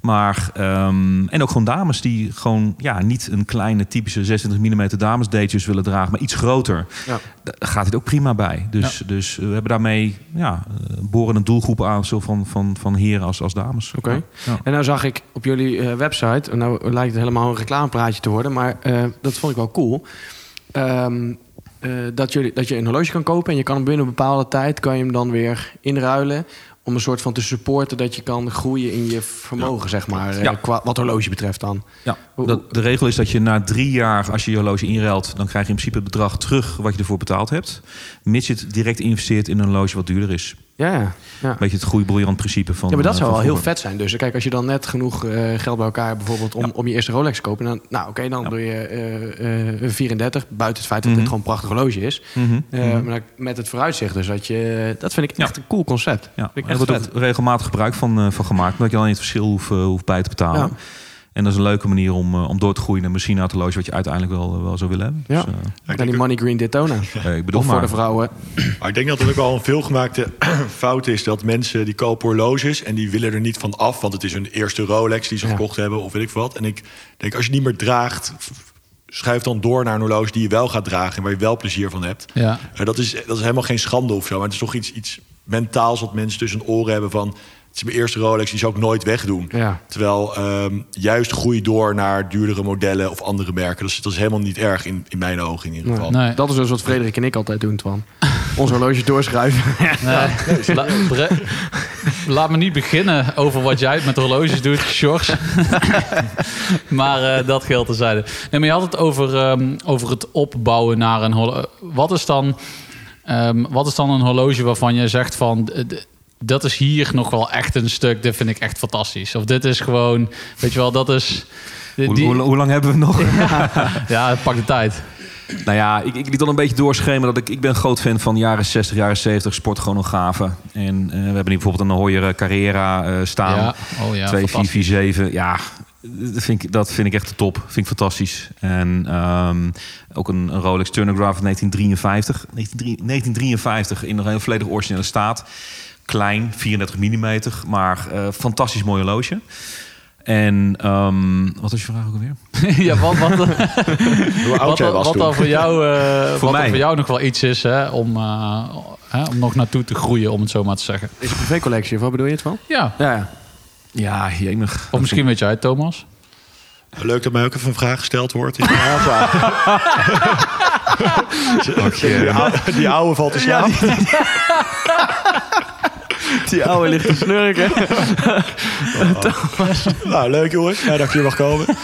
Maar, ehm, en ook gewoon dames die gewoon ja, niet een kleine typische 26 mm dames datejust willen dragen, maar iets groter. Ja. Daar gaat dit ook prima bij. Dus, dus we hebben daarmee ja, eh, boren een doelgroep aan, zowel van, van, van heren als, als dames. Oké. Ja. En nou zag ik op jullie website, en nou lijkt het helemaal een reclamepraatje te worden, maar dat vond ik wel cool. Ehm, eh, dat, jullie, dat je een horloge kan kopen en je kan hem binnen een bepaalde tijd kan je hem dan weer inruilen. Om een soort van te supporten dat je kan groeien in je vermogen, zeg maar. eh, Ja. qua, wat horloge betreft dan. Ja, dat, de regel is dat je na drie jaar, als je je horloge inruilt, dan krijg je in principe het bedrag terug wat je ervoor betaald hebt. Mits je het direct investeert in een horloge wat duurder is. Ja, ja. beetje het groeibriljant principe van Ja, maar dat eh, zou wel heel vet zijn. Dus kijk, als je dan net genoeg eh, geld bij elkaar bijvoorbeeld om, Ja. om je eerste Rolex te kopen, dan, nou oké, dan Ja. doe je eh, eh, een 34, buiten het feit dat Mhm. het gewoon een prachtig horloge is. Mhm, mhm. Maar met het vooruitzicht dus, dat, je, dat vind ik echt een cool concept. Ja, daar wordt ook regelmatig gebruik van, van gemaakt. Omdat je alleen het verschil hoeft, hoeft bij te betalen. Ja. En dat is een leuke manier om, eh, om door te groeien naar misschien naar het horloge wat je uiteindelijk wel, eh, wel zou willen hebben. Ja. Dus, eh, En die Money Green Daytona. eh, ik bedoel Of voor maar. de vrouwen. Maar ik denk dat het ook wel een veelgemaakte fout is dat mensen die kopen horloges en die willen er niet van af, want het is hun eerste Rolex die ze Ja. gekocht hebben of weet ik wat. En ik denk als je niet meer draagt, schuif dan door naar een horloge die je wel gaat dragen en waar je wel plezier van hebt. Ja. Eh, dat, is, dat is helemaal geen schande of zo, maar het is toch iets, iets mentaals wat mensen tussen oren hebben van het is mijn eerste Rolex, die zou ik nooit wegdoen. Ja. Terwijl ehm, juist groei door naar duurdere modellen of andere merken. Dat is, dat is helemaal niet erg in, in mijn ogen in ieder geval. Nee. Dat is dus wat Frederik en ik altijd doen, Twan. Ons horloge doorschuiven. Nee. La- laat me niet beginnen over wat jij met horloges doet, Sjors. maar eh, dat geldt terzijde. Nee, maar je had het over, ehm, over het opbouwen naar een horloge. Wat is dan... ehm, wat is dan een horloge waarvan je zegt van... dat is hier nog wel echt een stuk, dit vind ik echt fantastisch. Of dit is gewoon, weet je wel, dat is... Hoe, die- hoe, hoe lang hebben we nog? ja, pak de tijd. Nou ja, ik, ik liet al een beetje doorschemeren dat ik... Ik ben een groot fan van jaren 60, jaren 70 sportchronografen. En eh, we hebben hier bijvoorbeeld een Hoyer eh, Carrera eh, staan. Ja, oh ja, 2447. Ja, dat vind, ik, dat vind ik echt de top. Vind ik fantastisch. En ehm, ook een, een Rolex Chronograph van 1953. 1953 in een heel volledig originele staat. Klein, 34 mm, maar eh, fantastisch mooi horloge. En ehm, wat was je vraag ook alweer? ja, wat, wat, Hoe oud wat, jij was wat toen. dan voor jou, eh, wat mij. dan voor jou nog wel iets is hè, om, eh, hè, om nog naartoe te groeien, om het zo maar te zeggen. Is een privécollectie, of wat bedoel je het van? Ja, Ja, ja. Ja, jemig. of misschien weet jij, Thomas. Leuk dat mij ook even een vraag gesteld wordt. in de aanvraag. die, oude, die oude valt te slapen. Die oude ligt te snurken. Nou, leuk jongens. Ja, dat ik hier mag komen.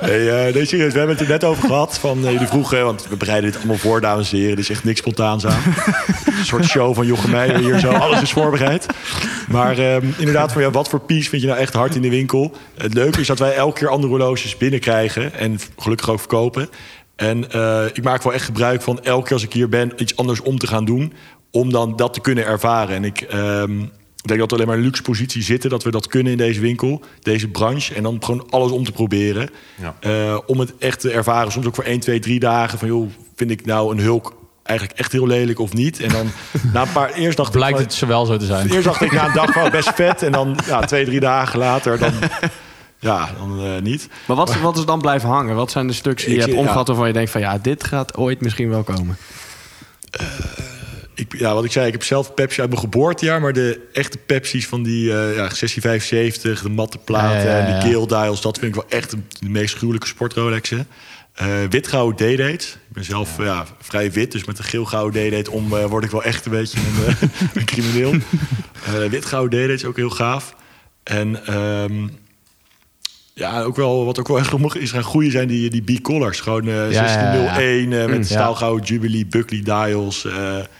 Nee, eh, nee, serieus. We hebben het er net over gehad. Van, eh, jullie vroegen, want we bereiden dit allemaal voor, dames en heren. Er is echt niks spontaans aan. Een soort show van Jochem Meijer hier zo. Alles is voorbereid. Maar ehm, inderdaad, van, ja, wat voor piece vind je nou echt hard in de winkel? Het leuke is dat wij elke keer andere horloges binnenkrijgen. En gelukkig ook verkopen. En eh, ik maak wel echt gebruik van elke keer als ik hier ben... iets anders om te gaan doen. Om dan dat te kunnen ervaren. En ik... ehm, ik denk dat we alleen maar in een luxe positie zitten... dat we dat kunnen in deze winkel, deze branche. En dan gewoon alles om te proberen. Ja. Eh, om het echt te ervaren. Soms ook voor 1, 2, 3 dagen. Van joh, vind ik nou een hulk eigenlijk echt heel lelijk of niet? En dan na een paar... Eerst dacht Blijkt ik het zo wel zo te zijn. eerst dacht ik na een dag van best vet. En dan ja, twee, drie dagen later dan... Ja, dan eh, niet. Maar wat, wat is dan blijven hangen? Wat zijn de stuks die Ik je hebt ja. omgehad waarvan je denkt van ja, dit gaat ooit misschien wel komen? Ik, ja, wat ik zei, ik heb zelf Pepsi uit mijn geboortejaar... maar de echte Pepsi's van die eh ja, 1675, de matte platen... Ja, ja, en Gale dials, dat vind ik wel echt de, de meest gruwelijke sportrolexen. Eh wit-gouden D-date. Ik ben zelf ja. vrij wit, dus met een geel-gouden D-date om eh, word ik wel echt een beetje een, een crimineel. Wit-gouden D-date is ook heel gaaf. En ehm, ja, ook wel, wat ook wel echt nog is gaan groeien zijn die, die B-collars. Gewoon eh Ja, ja, ja. 1601 eh, met Ja. staalgouden Jubilee, Buckley dials. eh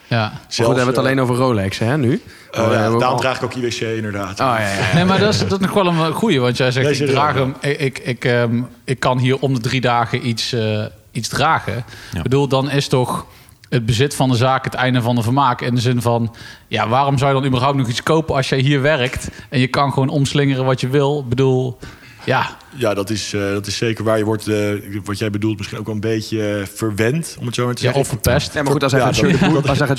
Ja. Goed, we hebben het eh, alleen over Rolex, hè, nu? eh, ook daarom al- draag ik ook IWC inderdaad. Oh, ja, ja, ja. Nee, maar dat is, dat is nog wel een goeie. Want jij zegt, Nee, ik draag hem. Ik, ik, ik, ehm, ik kan hier om de drie dagen iets, eh, iets dragen. Ik bedoel, dan is toch het bezit van de zaak het einde van de vermaak. In de zin van, ja, waarom zou je dan überhaupt nog iets kopen als jij hier werkt? En je kan gewoon omslingeren wat je wil. Ik bedoel, ja, Ja, dat is, eh, dat is zeker waar. Je wordt, eh, wat jij bedoelt, misschien ook wel een beetje eh, verwend, om het zo maar te ja zeggen. of verpest. Ja, maar goed, als hij Ja, gaat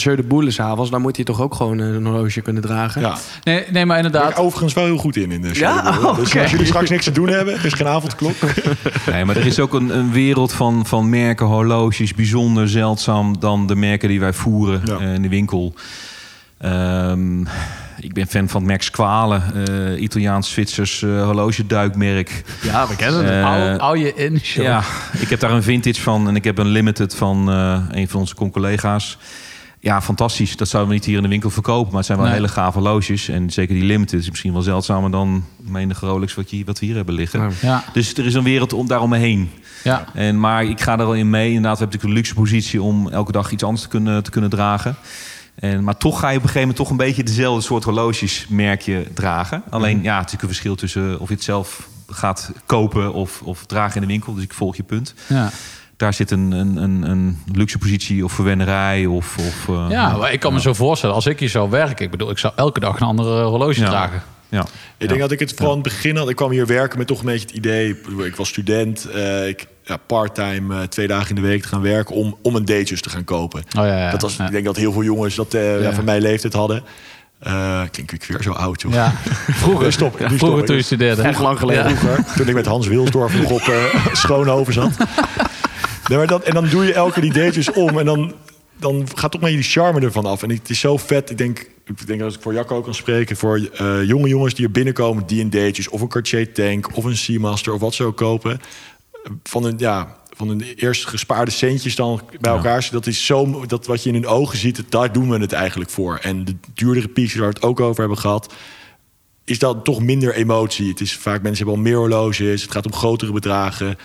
Jeu de de s'avonds, dan moet hij toch ook gewoon een horloge kunnen dragen? Ja. Nee, nee, maar inderdaad. ik overigens wel heel goed in. in de Ja? show. Dus Oké. als jullie straks niks te doen hebben, er is geen avondklok. Nee, maar er is ook een, een wereld van, van merken, horloges, bijzonder zeldzaam dan de merken die wij voeren Ja. in de winkel. Ehm, ik ben fan van het merk Squale, eh, Italiaans-Zwitsers eh, horlogeduikmerk. Ja, we kennen het. Eh, Hou, hou je in, show. Ja, ik heb daar een vintage van en ik heb een limited van eh, een van onze collega's. Ja, fantastisch. Dat zouden we niet hier in de winkel verkopen, maar het zijn wel Nee. hele gave horloges. En zeker die limited is misschien wel zeldzamer dan menige Rolex wat, je, wat we hier hebben liggen. Ja, Dus er is een wereld om daaromheen. ja. En, maar ik ga er wel in mee. Inderdaad, we hebben natuurlijk een luxe positie om elke dag iets anders te kunnen, te kunnen dragen. En, maar toch ga je op een gegeven moment toch een beetje dezelfde soort horloges merk je dragen. Alleen ja, het is natuurlijk een verschil tussen of je het zelf gaat kopen of, of dragen in de winkel. Dus ik volg je punt. Ja. Daar zit een, een, een, een luxe positie of verwennerij of... of eh, Ja, maar ik kan me zo voorstellen, als ik hier zou werken, ik bedoel, ik zou elke dag een andere horloge Ja. dragen. Ja. Ik denk dat ik het in het begin had. Ik kwam hier werken met toch een beetje het idee. Ik was student. eh, ik ja, part-time eh, twee dagen in de week te gaan werken om, om een Datejust te gaan kopen. Oh ja, ja. dat was, ja. Ik denk dat heel veel jongens dat eh, ja. Ja. van mijn leeftijd hadden. Eh klink ik weer zo oud, joh. Ja, vroeger, Stop, vroeger toen je studeerde. Echt lang geleden. Ja. Vroeger, toen ik met Hans Wilsdorf nog op eh Schoonhoven zat. Nee, maar dat, en dan doe je elke die datejes om. En dan, dan gaat toch maar die charme ervan af. En het is zo vet. Ik denk, ik denk dat ik voor Jacco kan spreken. Voor eh, jonge jongens die er binnenkomen, die een datejes... of een Cartier Tank of een Seamaster of wat ze ook kopen. Van een, ja, van hun eerst gespaarde centjes dan bij elkaar. Dat is zo, dat wat je in hun ogen ziet, daar doen we het eigenlijk voor. En de duurdere pieces waar we het ook over hebben gehad is dat toch minder emotie. Het is vaak mensen hebben al meer horloges. Het gaat om grotere bedragen.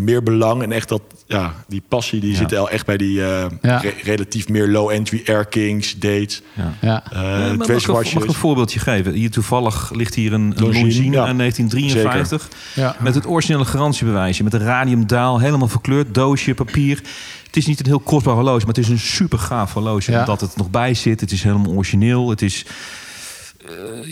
Meer belang en echt dat, ja, die passie die zit al echt bij die eh, Ja. re- relatief meer low-entry Air Kings, dates, Ja. Ja. maar mag, ik, mag ik een voorbeeldje geven? Hier toevallig ligt hier een, Longines, ja. uit 1953. Ja. Met het originele garantiebewijsje. Met een radiumdaal, helemaal verkleurd. Doosje, papier. Het is niet een heel kostbaar horloge, maar het is een super gaaf horloge. Ja. Omdat het nog bij zit. Het is helemaal origineel. Het is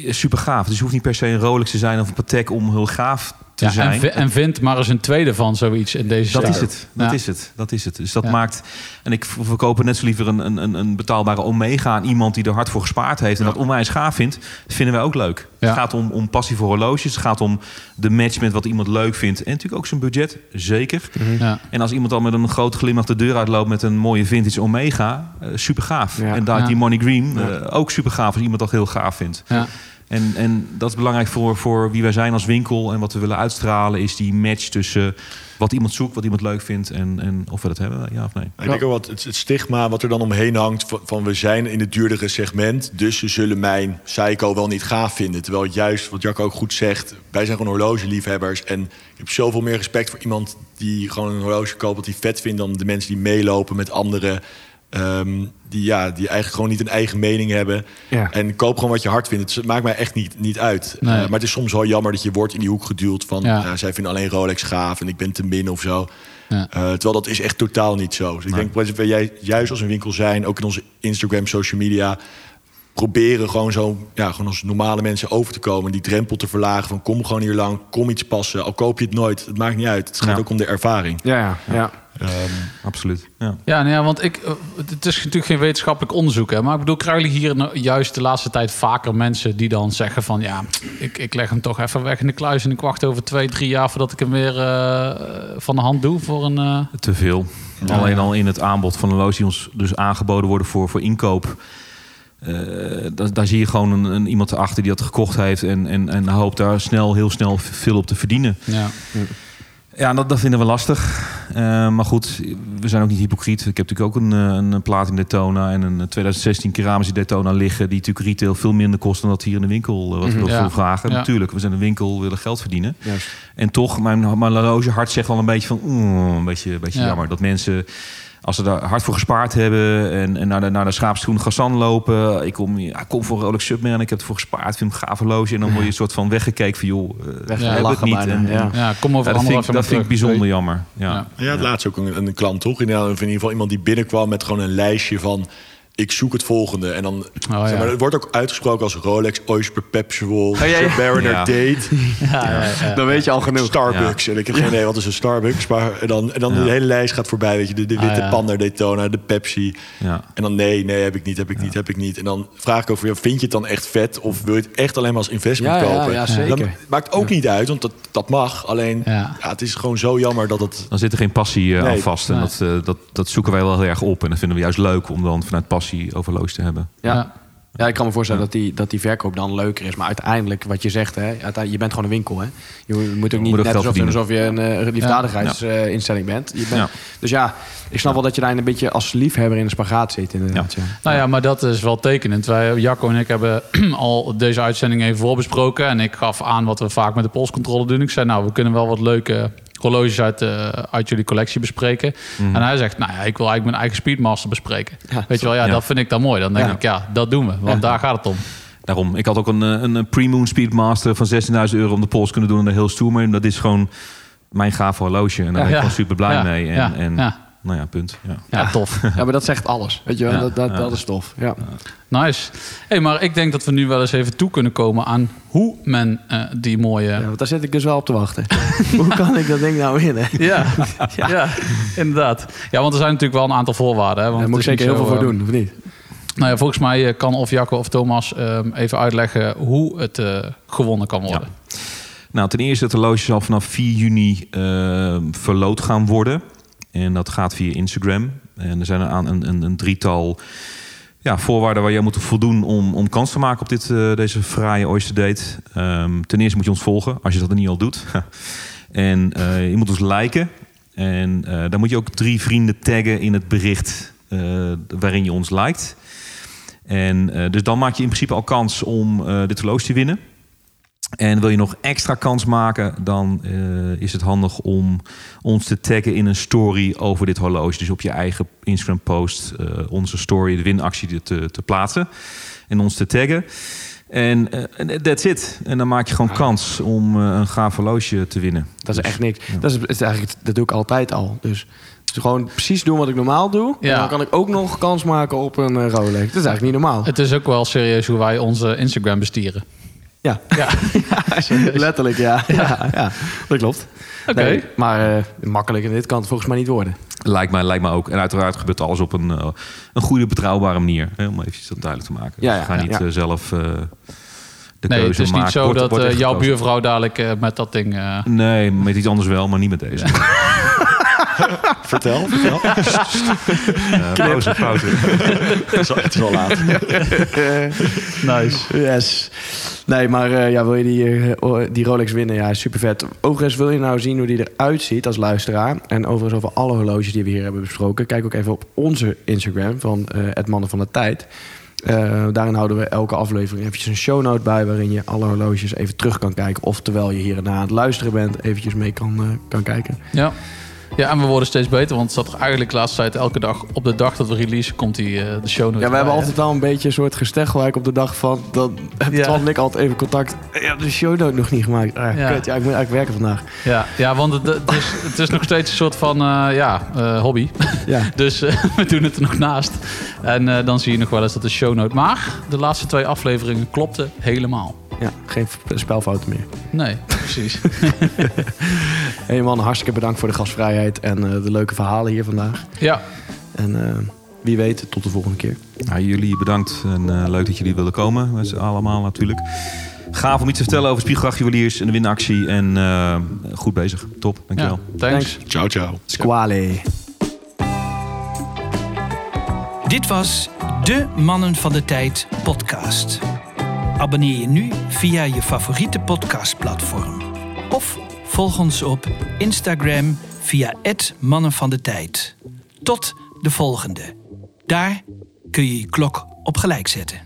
eh, super gaaf. Dus het hoeft niet per se een Rolex te zijn of een Patek om heel gaaf te Ja, zijn. en, en vind maar eens een tweede van zoiets in deze Dat stijl. is het. Dat Ja. is het. Dat is het. Dus dat Ja. maakt. En ik verkoop net zo liever een, een, een- een betaalbare Omega aan iemand die er hard voor gespaard heeft en dat onwijs gaaf vindt. vinden wij ook leuk. Ja. Het gaat om, om passie voor horloges. Het gaat om de match met wat iemand leuk vindt. En natuurlijk ook zijn budget. Zeker. Ja. En als iemand dan met een groot glimlach de deur uitloopt met een mooie vintage Omega, eh, super gaaf. Ja. En daar Ja. die Money Green, eh, ook super gaaf als iemand dat heel gaaf vindt. Ja. En, en dat is belangrijk voor, voor wie wij zijn als winkel. En wat we willen uitstralen is die match tussen wat iemand zoekt, wat iemand leuk vindt en, en of we dat hebben, ja of nee. Ik denk ook wat het, stigma wat er dan omheen hangt van, we zijn in het duurdere segment, dus ze zullen mijn Seiko wel niet gaaf vinden. Terwijl juist, wat Jacco ook goed zegt, wij zijn gewoon horlogeliefhebbers en ik heb zoveel meer respect voor iemand die gewoon een horloge koopt wat hij vet vindt dan de mensen die meelopen met anderen. Ehm, die, ja, die eigenlijk gewoon niet een eigen mening hebben. Ja. En koop gewoon wat je hard vindt. Het maakt mij echt niet, niet uit. Nee. Eh, maar het is soms wel jammer dat je wordt in die hoek geduwd van... Ja. eh, zij vinden alleen Rolex gaaf en ik ben te min of zo. Ja. Eh, terwijl dat is echt totaal niet zo. Dus ik denk dat wij jij- juist als een winkel zijn, ook in onze Instagram, social media, proberen gewoon zo, ja, gewoon als normale mensen over te komen, die drempel te verlagen van kom gewoon hier lang, kom iets passen, al koop je het nooit, het maakt niet uit. Het gaat ook om de ervaring. Ja, ja, Ehm, Absoluut. Ja. Ja, nou ja, want ik, eh, het is natuurlijk geen wetenschappelijk onderzoek. Hè, maar ik bedoel, krijgen jullie hier nou juist de laatste tijd vaker mensen die dan zeggen van... ja, ik, ik leg hem toch even weg in de kluis en ik wacht over twee, drie jaar... voordat ik hem weer eh, van de hand doe voor een... eh, Te veel. Alleen al in het aanbod van horloges die ons dus aangeboden worden voor, voor inkoop. eh, daar, daar zie je gewoon een, een, iemand erachter die dat gekocht heeft en, en, en hoopt daar snel, heel snel veel op te verdienen. ja. Ja, dat, dat vinden we lastig. Eh, maar goed, we zijn ook niet hypocriet. Ik heb natuurlijk ook een, eh, een plaat in Daytona en een 2016 keramische Daytona liggen... die natuurlijk retail veel minder kost dan dat hier in de winkel eh, wat we veel Ja. vragen. Ja. Natuurlijk, we zijn een winkel, we willen geld verdienen. En toch, mijn, mijn horlogehart zegt wel een beetje van... oeh, een beetje, een beetje Ja. jammer dat mensen... Als ze daar hard voor gespaard hebben en, en naar de, naar de schaapschoen Gassan lopen. Ik kom, ja, ik kom voor een Rolex Submarine, ik heb het voor gespaard, vind hem gaaf horloge. En dan word je een soort van weggekeken van, joh, eh, we hebben het Weggelachen niet. En, ja. ja, kom over ja, dat vind, dat vind ik bijzonder jammer. Ja. Ja. ja, het laatst ook een, een klant, toch? In ieder geval iemand die binnenkwam met gewoon een lijstje van... ik zoek het volgende. En dan, ja. zeg maar, het wordt ook uitgesproken als Rolex, Oyster Perpetual, ja, ja. Mariner Ja. Date... Ja, ja, ja. Dan weet je al genoeg. Starbucks. En ik heb geen idee wat is een Starbucks. Maar en dan, en dan Ja. de hele lijst gaat voorbij. Weet je, de, de witte Ah, ja. Panda Daytona, de Pepsi. Ja. En dan nee, nee, heb ik niet, heb ik niet, heb ik niet. En dan vraag ik over, ja, vind je het dan echt vet? Of wil je het echt alleen maar als investment kopen? ja, zeker. Dat maakt ook niet uit, want dat, dat mag. Alleen, Ja. ja. het is gewoon zo jammer dat het... Dan zit er geen passie eh, Nee. aan vast. En Nee. dat, eh, dat, dat zoeken wij wel heel erg op. En dat vinden we juist leuk om dan vanuit passie over horloges te hebben. Ja. Ja. Ik kan me voorstellen dat, die, dat die verkoop dan leuker is. Maar uiteindelijk, wat je zegt, hè, uiteindelijk- je bent gewoon een winkel. Hè? Je moet ook niet moet ook net alsof, alsof je een uh, liefdadigheidsinstelling bent. Je bent Ja. Dus ja, ik snap wel dat je daar een beetje als liefhebber in de spagaat zit. Inderdaad, ja. Nou ja, maar dat is wel tekenend. Wij, Jacco en ik hebben al deze uitzending even voorbesproken. En ik gaf aan wat we vaak met de polscontrole doen. Ik zei, nou, we kunnen wel wat leuke horloges uit, eh, uit jullie collectie bespreken. Mhm. En hij zegt, nou ja, ik wil eigenlijk mijn eigen Speedmaster bespreken. Ja, Weet je wel, ja, ja. dat vind ik dan mooi. Dan denk Ja. ik, ja, dat doen we. Want Ja. daar gaat het om. Daarom, ik had ook een, eh, een, een pre-moon Speedmaster van 16.000 euro om de pols kunnen doen en er heel stoer mee. Dat is gewoon mijn gaaf horloge en daar ben ik Ja. gewoon super blij Ja. mee. En, Ja. en Ja. Nou ja, punt. Ja. Ja, tof. Ja, maar dat zegt alles. Weet je wel, Ja. dat, dat, Ja. dat is tof. Ja. Nice. Hey, maar ik denk dat we nu wel eens even toe kunnen komen aan hoe men eh, die mooie... Ja, want daar zit ik dus wel op te wachten. Hoe kan ik dat ding nou winnen? Ja, ja. inderdaad. Ja, want er zijn natuurlijk wel een aantal voorwaarden. Hè, want Daar moet ik zeker heel veel voor eh, doen, of niet? Nou ja, volgens mij eh, kan of Jacco of Thomas ehm, even uitleggen hoe het eh, gewonnen kan worden. Nou, ten eerste, het horloge zal vanaf 4 juni eh, verloot gaan worden. En dat gaat via Instagram. En er zijn een, een, een, drietal ja, voorwaarden waar je moet voldoen om, om kans te maken op dit, eh, deze fraaie Oyster Date. Ehm, ten eerste moet je ons volgen, als je dat niet al doet. en eh, je moet ons liken. En eh, dan moet je ook drie vrienden taggen in het bericht waarin je ons liked. En dus dan maak je in principe al kans om dit horloge te winnen. En wil je nog extra kans maken, dan eh, is het handig om ons te taggen in een story over dit horloge. Dus op je eigen Instagram post eh, onze story, de winactie te, te plaatsen. En ons te taggen. En eh, that's it. En dan maak je gewoon kans om eh, een gaaf horloge te winnen. Dat is Dus, echt niks. Dat, is, is eigenlijk, dat doe ik altijd al. Dus, dus gewoon precies doen wat ik normaal doe. Ja. En dan kan ik ook nog kans maken op een Rolex. Dat is eigenlijk niet normaal. Het is ook wel serieus hoe wij onze Instagram bestieren. Ja, Ja, letterlijk ja. ja. ja, dat klopt. oké. Nee, maar eh, makkelijk in dit kan het volgens mij niet worden. Lijkt mij, lijkt mij ook. En uiteraard gebeurt alles op een, eh, een goede, betrouwbare manier. Hè, om even dat duidelijk te maken. Ja, Dus ja, ga niet ja. eh, zelf eh, de Nee, keuze het is niet maken. zo Wordt- dat wordt eh, jouw gekozen. buurvrouw dadelijk eh, met dat ding... eh, Nee, met iets anders wel, maar niet met deze. Vertel, vertel. Eh, pauze, pauze. het, is al, laat. nice. Yes. Nee, maar eh, ja, wil je die, eh, die Rolex winnen? Ja, super vet. Overigens wil je nou zien hoe die eruit ziet als luisteraar. En overigens over alle horloges die we hier hebben besproken. Kijk ook even op onze Instagram van eh het Mannen van de Tijd. Eh, daarin houden we elke aflevering eventjes een shownote bij... waarin je alle horloges even terug kan kijken. Of terwijl je hier en daar aan het luisteren bent... eventjes mee kan, kan kijken. Ja. Ja, en we worden steeds beter, want het zat eigenlijk de laatste tijd elke dag op de dag dat we release komt die eh, de show Ja, we hebben altijd wel een beetje een soort gesteggelijk op de dag van... dan Ja. En ik altijd even contact. Ik heb de shownote nog niet gemaakt. Ah, Ja. kut, ja, ik moet eigenlijk werken vandaag. Ja, ja want het, het, is, het is nog steeds een soort van eh, ja, eh, hobby. Ja. Dus we doen het er nog naast. En dan zie je nog wel eens dat de shownote. Maar de laatste twee afleveringen klopten helemaal. Ja, geen spelfouten meer. Nee, precies. Hey man, hartstikke bedankt voor de gastvrijheid en eh, de leuke verhalen hier vandaag. ja, En eh, wie weet, tot de volgende keer. Nou, jullie bedankt en eh, leuk dat jullie wilden komen. Met z'n allemaal natuurlijk. Gaaf om iets te vertellen over Spiegelgracht Juweliers en de winactie. En eh, goed bezig. Top, ja. dankjewel. Thanks. Ciao, ciao. Squale. Dit was de Mannen van de Tijd podcast. Abonneer je nu via je favoriete podcastplatform. Of volg ons op Instagram via het Mannen van de Tijd. Tot de volgende. Daar kun je je klok op gelijk zetten.